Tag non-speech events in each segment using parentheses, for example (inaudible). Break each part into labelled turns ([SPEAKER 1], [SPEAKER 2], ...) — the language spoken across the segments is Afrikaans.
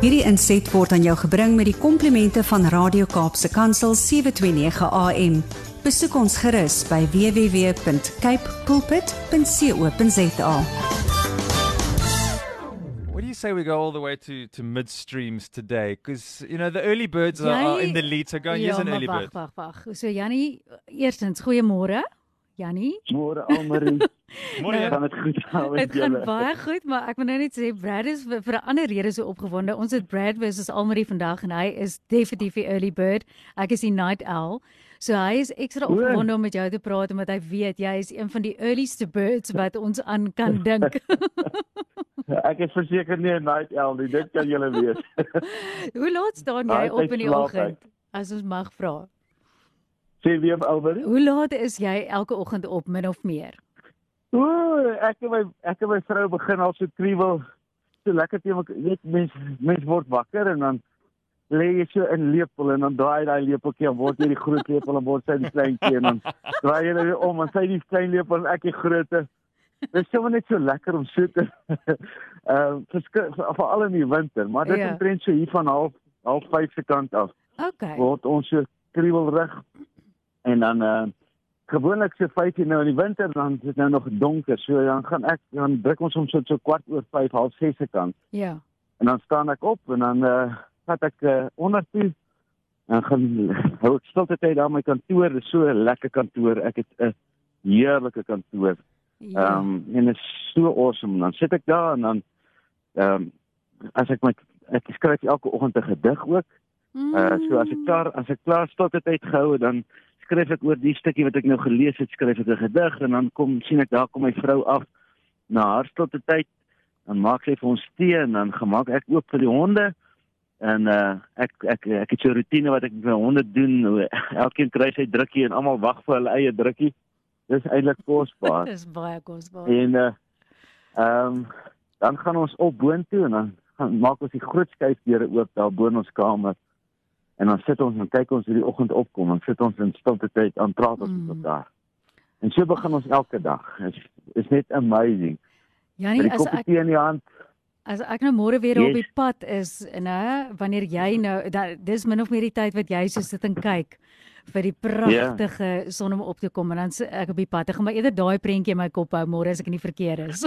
[SPEAKER 1] Hierdie inset word aan jou gebring met die komplimente van Radio Kaapse Kansel 729 AM. Besoek ons gerus by www.cape pulpit.co.za.
[SPEAKER 2] What do you say we go all the way to to midstreams today? Because you know the early birds are, are in the lead. So go and use an early
[SPEAKER 3] wag,
[SPEAKER 2] bird.
[SPEAKER 3] wag, wag. So Jannie, eerstens goeiemôre. Jannie,
[SPEAKER 4] Môre Almarie. (laughs)
[SPEAKER 2] Môre,
[SPEAKER 4] Gaan dit goed gaan met
[SPEAKER 3] dit gaan
[SPEAKER 4] julle?
[SPEAKER 3] baie goed, maar ek moet nou net sê Brad is vir, vir 'n ander rede so opgewonde. Ons het Brad versus Almarie vandag en hy is definitief die early bird. Ek is die night owl. So hy is ekstra opgewonde om met jou te praat omdat hy weet jy is een van die earliest birds wat ons aan kan (laughs) dink.
[SPEAKER 4] Ek is verseker nie 'n night owl nie, dit kan julle weet. (laughs)
[SPEAKER 3] Hoe laat staan jy op in die oggend? As ons mag vra.
[SPEAKER 4] Sê weer Almarie.
[SPEAKER 3] Hoe laat is jy elke oggend op min of meer?
[SPEAKER 4] Ooh, ek en my ek en my vrou begin al so kriewel. So lekker. Jy weet mens mens word wakker en dan lê jy so in lepel en dan draai daai lepeltjie en word jy die groot lepel en word sy die kleintjie en dan draai jy weer om en sy die klein lepel en ek die grootte. Dit is sommer net so lekker om so te (laughs) ehm uh, veral in die winter, maar dit
[SPEAKER 3] Ja.
[SPEAKER 4] ja. omtrent so hier van half half 5 se kant af.
[SPEAKER 3] Okay.
[SPEAKER 4] word ons so kriewelrig en dan uh gewoonlik so 5 uur nou in die winter dan is dit nou nog donker so dan gaan ek dan druk ons soms so, so kwart oor 5 half 6 se kant
[SPEAKER 3] Ja.
[SPEAKER 4] en dan staan ek op en dan uh vat ek uh, onder toe en gaan (laughs) hou ek stilte tyd daar my kantoor dis so 'n lekker kantoor ek het 'n heerlike kantoor
[SPEAKER 3] Ja.
[SPEAKER 4] Ehm um, en dit is so awesome. Dan sit ek daar en dan ehm um, as ek my ek skryf elke oggend 'n gedig ook. Uh so as ek klaar as ek klaar stilte tyd gehou dan skryf ek oor die stukkie wat ek nou gelees het, skryf ek 'n gedig en dan kom sien ek daar kom my vrou af na haar stilte tyd. Dan maak sy vir ons tee en dan gemaak ek ook vir die honde. En uh ek ek ek het so 'n rotine wat ek met my honde doen. (laughs) Elkeen kry sy drukkie en almal wag vir hulle eie drukkie. Dis eintlik kosbaar. (laughs)
[SPEAKER 3] Dis baie kosbaar.
[SPEAKER 4] En uh ehm dan gaan ons op boontoe en dan gaan maak ons die groot skuifdeure oop daar bo in ons kamer. En dan sit ons en kyk ons hoe die oggend opkom. Dan sit ons in stilte tyd aan praat ons
[SPEAKER 3] Mm.
[SPEAKER 4] met mekaar. En so begin ons elke dag. Dit is, is net amazing.
[SPEAKER 3] Janie, as ek
[SPEAKER 4] in die hand.
[SPEAKER 3] as ek nou môre weer op
[SPEAKER 4] Yes.
[SPEAKER 3] die pad is, nê, wanneer jy nou da, dis min of meer die tyd wat jy so sit en kyk vir die pragtige yeah. son om op te kom en dan ek op die pad. Ek gaan maar eerder daai prentjie in my kop hou môre as ek in die verkeer is.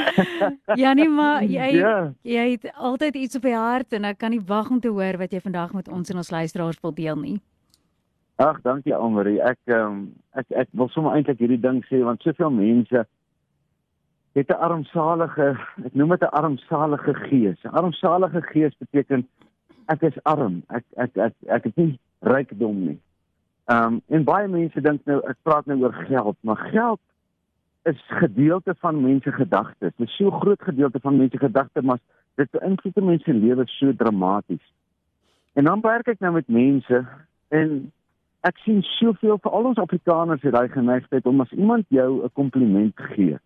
[SPEAKER 3] (laughs) Janie, maar jy
[SPEAKER 4] Ja.
[SPEAKER 3] jy het altyd iets op die hart en ek kan nie wag om te hoor wat jy vandag met ons en ons luisteraars wil deel nie.
[SPEAKER 4] Ag, dankie Almarie. Ek ehm um, ek ek wil sommer eintlik hierdie ding sê want soveel mense het 'n armsalige, ek noem dit 'n armsalige gees. 'n Armsalige gees beteken ek is arm. Ek ek ek ek het nie rykdom nie. Ehm um, en baie mense dink nou ek praat nou oor geld, maar geld is gedeelte van mense gedagtes. Dit is so groot gedeelte van mense gedagtes, maar dit beïnvloed mense se lewe so dramaties. En dan werk ek nou met mense en ek sien soveel vir al ons Afrikaners het daai geneigtheid om as iemand jou 'n kompliment gee.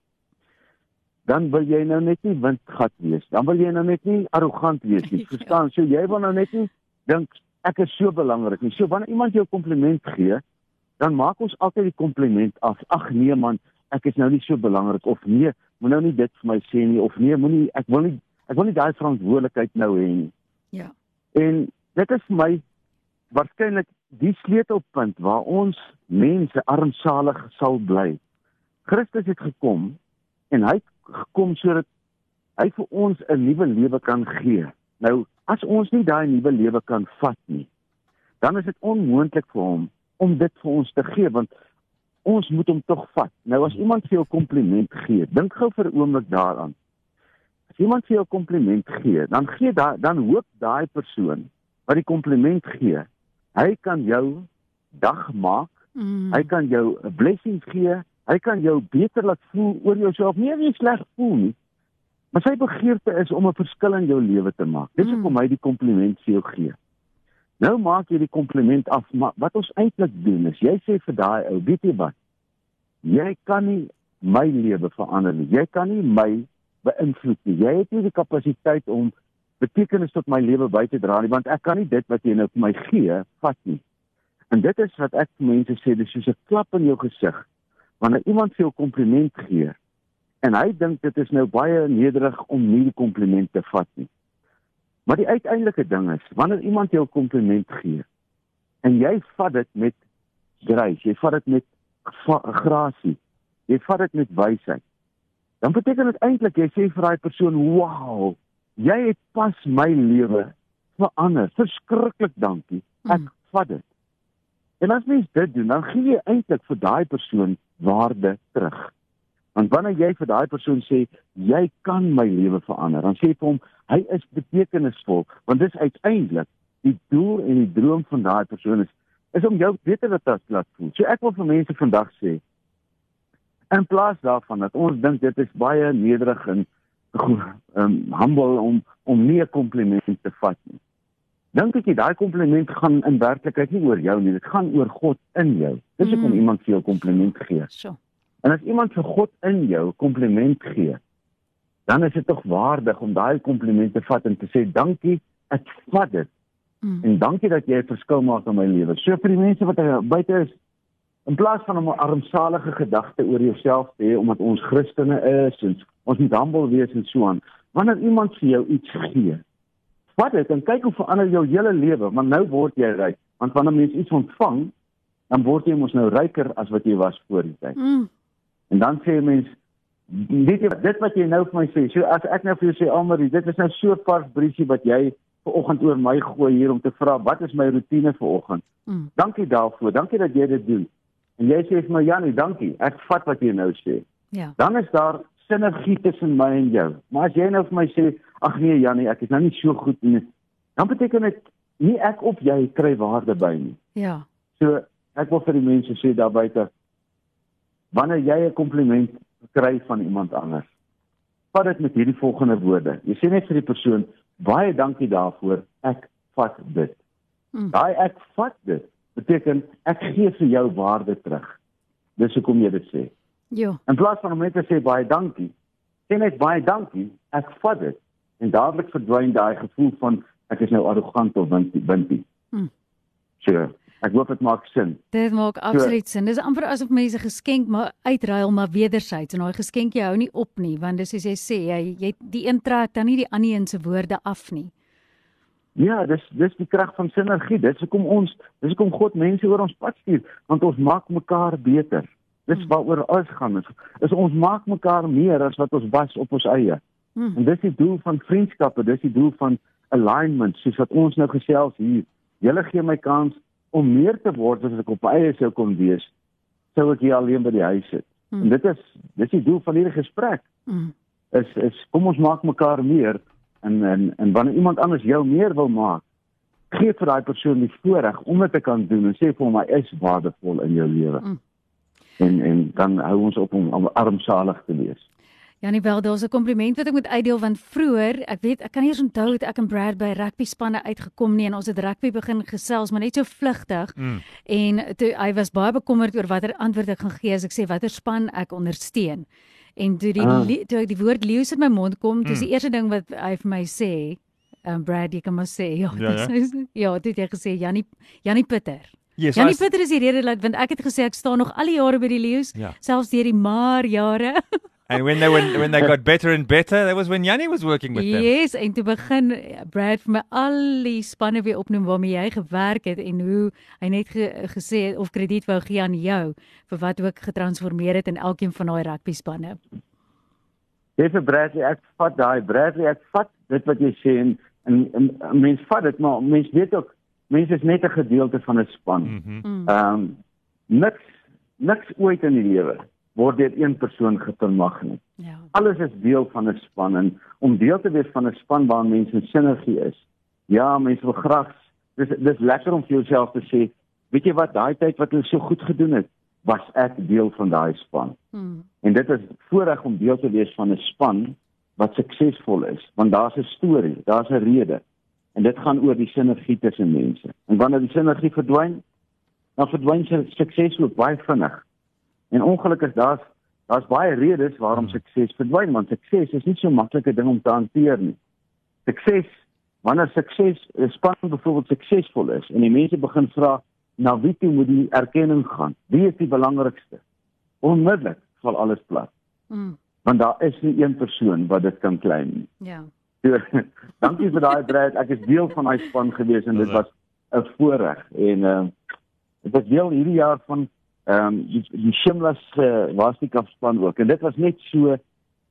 [SPEAKER 4] Dan wil jy nou net nie windgat wees. Dan wil jy nou net nie arrogant wees nie. (laughs)
[SPEAKER 3] Ja.
[SPEAKER 4] Verstaan? So jy wil nou net nie dink ek is so belangrik nie. So wanneer iemand jou kompliment gee, dan maak ons altyd die kompliment af. Ag nee man, ek is nou nie so belangrik of nee, moet nou nie dit vir my sê nie of nee, moenie ek wil nie ek wil nie daai verantwoordelikheid nou hê nie.
[SPEAKER 3] Ja.
[SPEAKER 4] En dit is vir my waarskynlik die sleutelpunt waar ons mense armsalig sal bly. Christus het gekom en hy het gekom sodat hy vir ons 'n nuwe lewe kan gee. Nou, as ons nie daai nuwe lewe kan vat nie, dan is dit onmoontlik vir hom om dit vir ons te gee want ons moet hom tog vat. Nou as iemand vir jou kompliment gee, dink gou vir 'n oomblik daaraan. As iemand vir jou kompliment gee, dan gee daai dan hoop daai persoon wat die kompliment gee, hy kan jou dag maak,
[SPEAKER 3] Mm.
[SPEAKER 4] hy kan jou 'n blessing gee, hy kan jou beter laat voel oor jouself, nie jy sleg voel nie. Maar sy begeerte is om 'n verskil in jou lewe te maak. Dis
[SPEAKER 3] Mm.
[SPEAKER 4] hoekom hy die kompliment vir jou gee. Nou maak jy die kompliment af, maar wat ons eintlik doen is jy sê vir daai ou, weet jy wat? Jy kan nie my lewe verander nie. Jy kan nie my beïnvloed nie. Jy het nie die kapasiteit om betekenis tot my lewe by te dra nie, want ek kan nie dit wat jy nou vir my gee vat nie. En dit is wat ek vir mense sê, dis soos 'n klap in jou gesig. Wanneer iemand vir jou kompliment gee en hy dink dit is nou baie nederig om nie die kompliment te vat nie. Maar die uiteindelike ding is, wanneer iemand jou 'n kompliment gee en jy vat dit met grace, jy vat dit met grasie, jy vat dit met wysheid. Dan beteken dit eintlik jy sê vir daai persoon, "Wow, jy het pas my lewe verander. Verskriklik dankie. Ek mm. vat dit." En as mens dit doen, dan gee jy eintlik vir daai persoon waarde terug. Want wanneer jy vir daai persoon sê jy kan my lewe verander, dan sê jy vir hom hy is betekenisvol, want dis uiteindelik die doel en die droom van daai persoon is is om jou beter te laat voel. So ek wil vir mense vandag sê in plaas daarvan dat ons dink dit is baie nederig en um, humble om om nie 'n kompliment te vat nie. Dink ek jy daai kompliment gaan in werklikheid nie oor jou nie, dit gaan oor God in jou. Dis hoekom mm. iemand vir jou kompliment gee. So. En as iemand vir God in jou kompliment gee, dan is dit tog waardig om daai kompliment te vat en te sê dankie, ek vat dit. Mm. En dankie dat jy 'n verskil maak in my lewe. So vir die mense wat buite is, in plaas van om 'n armsalige gedagte oor jouself te hê omdat ons Christene is en ons moet humble wees en so aan, wanneer iemand vir jou iets gee, vat dit en kyk hoe verander jou hele lewe, want nou word jy ryk. Want wanneer mense iets ontvang, dan word jy mos nou ryker as wat jy was voor die tyd. Mm. En dan sê mense weet jy dit wat jy nou vir my sê, so as ek nou vir jou sê Almarie, dit is nou so vars briesie wat jy vanoggend oor my gooi hier om te vra wat is my rotine vanoggend. Mm. Dankie daarvoor. Dankie dat jy dit doen. En jy sê vir my Janie, dankie. Ek vat wat jy nou sê. Ja. Dan is daar sinergie tussen my en jou. Maar as jy nou vir my sê, ag nee Janie, ek is nou nie so goed nie. Dan beteken dit nie ek of jy kry waarde by nie.
[SPEAKER 3] Ja.
[SPEAKER 4] So ek wil vir die mense sê daar buite wanneer jy 'n kompliment kry van iemand anders, vat dit met hierdie volgende woorde. Jy sê net vir die persoon, Baie dankie daarvoor. Ek vat dit. Mm. Daai ek vat dit beteken ek gee vir jou waarde terug. Dis hoekom jy dit sê.
[SPEAKER 3] Ja.
[SPEAKER 4] In plaas van om net te sê baie dankie, sê net baie dankie. Ek vat dit en dadelik verdwyn daai gevoel van ek is nou arrogant of windie windie. Mm. Sure. Ek hoop dit maak sin.
[SPEAKER 3] Dit maak absoluut sin. Dis amper asof mense geskenk maar uitruil maar wederzijds en daai geskenkie hou nie op nie want dis soos jy sê jy jy die een trek dan nie die ander een se woorde af nie.
[SPEAKER 4] Ja, dis dis die krag van sinergie. Dis hoekom ons dis hoekom God mense oor ons pad stuur want ons maak mekaar beter. Dis hmm. waaroor alles gaan. Is, is ons maak mekaar meer as wat ons was op ons eie. Hmm. En dis die doel van vriendskappe, dis die doel van alignment soos wat ons nou gesels hier. Julle gee my kans om meer te word as ek op my eie sou kon wees, sou ek hier alleen by die huis sit. Mm. En dit is dis die doel van hierdie gesprek. Mm. Is is kom ons maak mekaar meer en en en wanneer iemand anders jou meer wil maak, gee vir daai persoon die voorreg om dit te kan doen en sê vir hom hy is waardevol in jou lewe. Mm. En en dan hou ons op om armsalig te wees.
[SPEAKER 3] Janie wel, daar's 'n kompliment wat ek moet uitdeel want vroeër, ek weet, ek kan nie eens onthou het ek en Brad by rugby spanne uitgekom nie en ons het rugby begin gesels, maar net so vlugtig. Mm. En toe hy was baie bekommerd oor watter antwoord ek gaan gee as ek sê watter span ek ondersteun. En toe die ah. toe ek die woord leeu in my mond kom, dis mm. die eerste ding wat hy vir my sê, um, Brad, jy kan maar sê, ja, ja, ja. Is, (laughs) ja, dit het jy gesê Janie Janie Pieter. Yes, Janie Pieter is die rede dat want ek het gesê ek staan nog al die jare by die leeu's, ja. selfs deur die maar jare. (laughs)
[SPEAKER 2] And when they when when they got better and better, that was when Yanni was working with
[SPEAKER 3] them. Yes, en toe begin Brad vir my al die spanne weer opnoem waarmee jy gewerk het en hoe hy net ge, gesê het of krediet wou gee aan jou vir wat ook getransformeer het in elkeen van daai rugby spanne.
[SPEAKER 4] Dis vir Bradley, ek vat daai Bradley, ek vat dit wat jy sê en en, en, en mens vat dit maar mens weet ook mense is net 'n gedeelte van 'n span. Mhm. Mm ehm mm um, niks niks ooit in die lewe word deur een persoon gevermag nie. Ja. Alles is deel van 'n span en om deel te wees van 'n span waar mense in sinergie is. Ja, mense wil graag dis dis lekker om vir jouself te sê, weet jy wat, daai tyd wat hulle so goed gedoen het, was ek deel van daai span. Hmm. En dit is voorreg om deel te wees van 'n span wat suksesvol is, want daar's 'n storie, daar's 'n rede. En dit gaan oor die sinergie tussen mense. En wanneer die sinergie verdwyn, dan verdwyn se sukses ook baie vinnig. En ongelukkig daar's daar's baie redes waarom hmm. sukses verdwyn, want sukses is nie so maklike ding om te hanteer nie. Sukses, wanneer sukses, 'n span byvoorbeeld suksesvol is en die mense begin vra na wie toe moet die erkenning gaan? Wie is die belangrikste? Onmiddellik val alles plat. Mm. Want daar is nie een persoon wat dit kan klein nie.
[SPEAKER 3] Ja.
[SPEAKER 4] So, (laughs) dankie vir daai Brad. Ek is deel van daai span gewees en dit was 'n voorreg en ehm uh, dit was deel hierdie jaar van ehm um, die, die Shimlas uh, Wastika span ook en dit was net so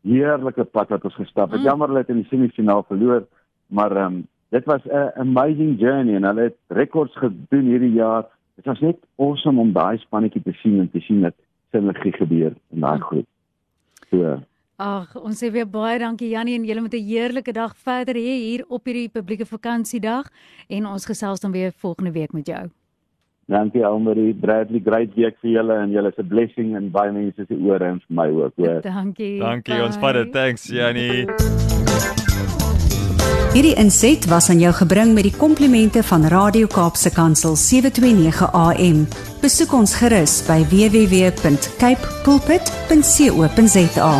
[SPEAKER 4] heerlike pad wat ons gestap het. Mm. Jammer hulle in die semifinaal verloor, maar ehm um, dit was 'n amazing journey en hulle het rekords gedoen hierdie jaar. Dit was net awesome om daai spannetjie te sien en te sien dat sinergie gebeur in daai mm. groep. So
[SPEAKER 3] Ag, ons sê weer baie dankie Jannie en julle moet 'n heerlike dag verder hê hier op hierdie publieke vakansiedag en ons gesels dan weer volgende week met jou.
[SPEAKER 4] Dankie Almarie, Bradley, great week vir julle en julle is 'n blessing en baie mense se ore en vir my ook, hoor.
[SPEAKER 3] Dankie.
[SPEAKER 2] Dankie, bye. ons vat dit. Thanks Jannie.
[SPEAKER 1] Hierdie inset was aan jou gebring met die komplimente van Radio Kaapse Kansel 729 AM. Besoek ons gerus by www.cape pulpit.co.za.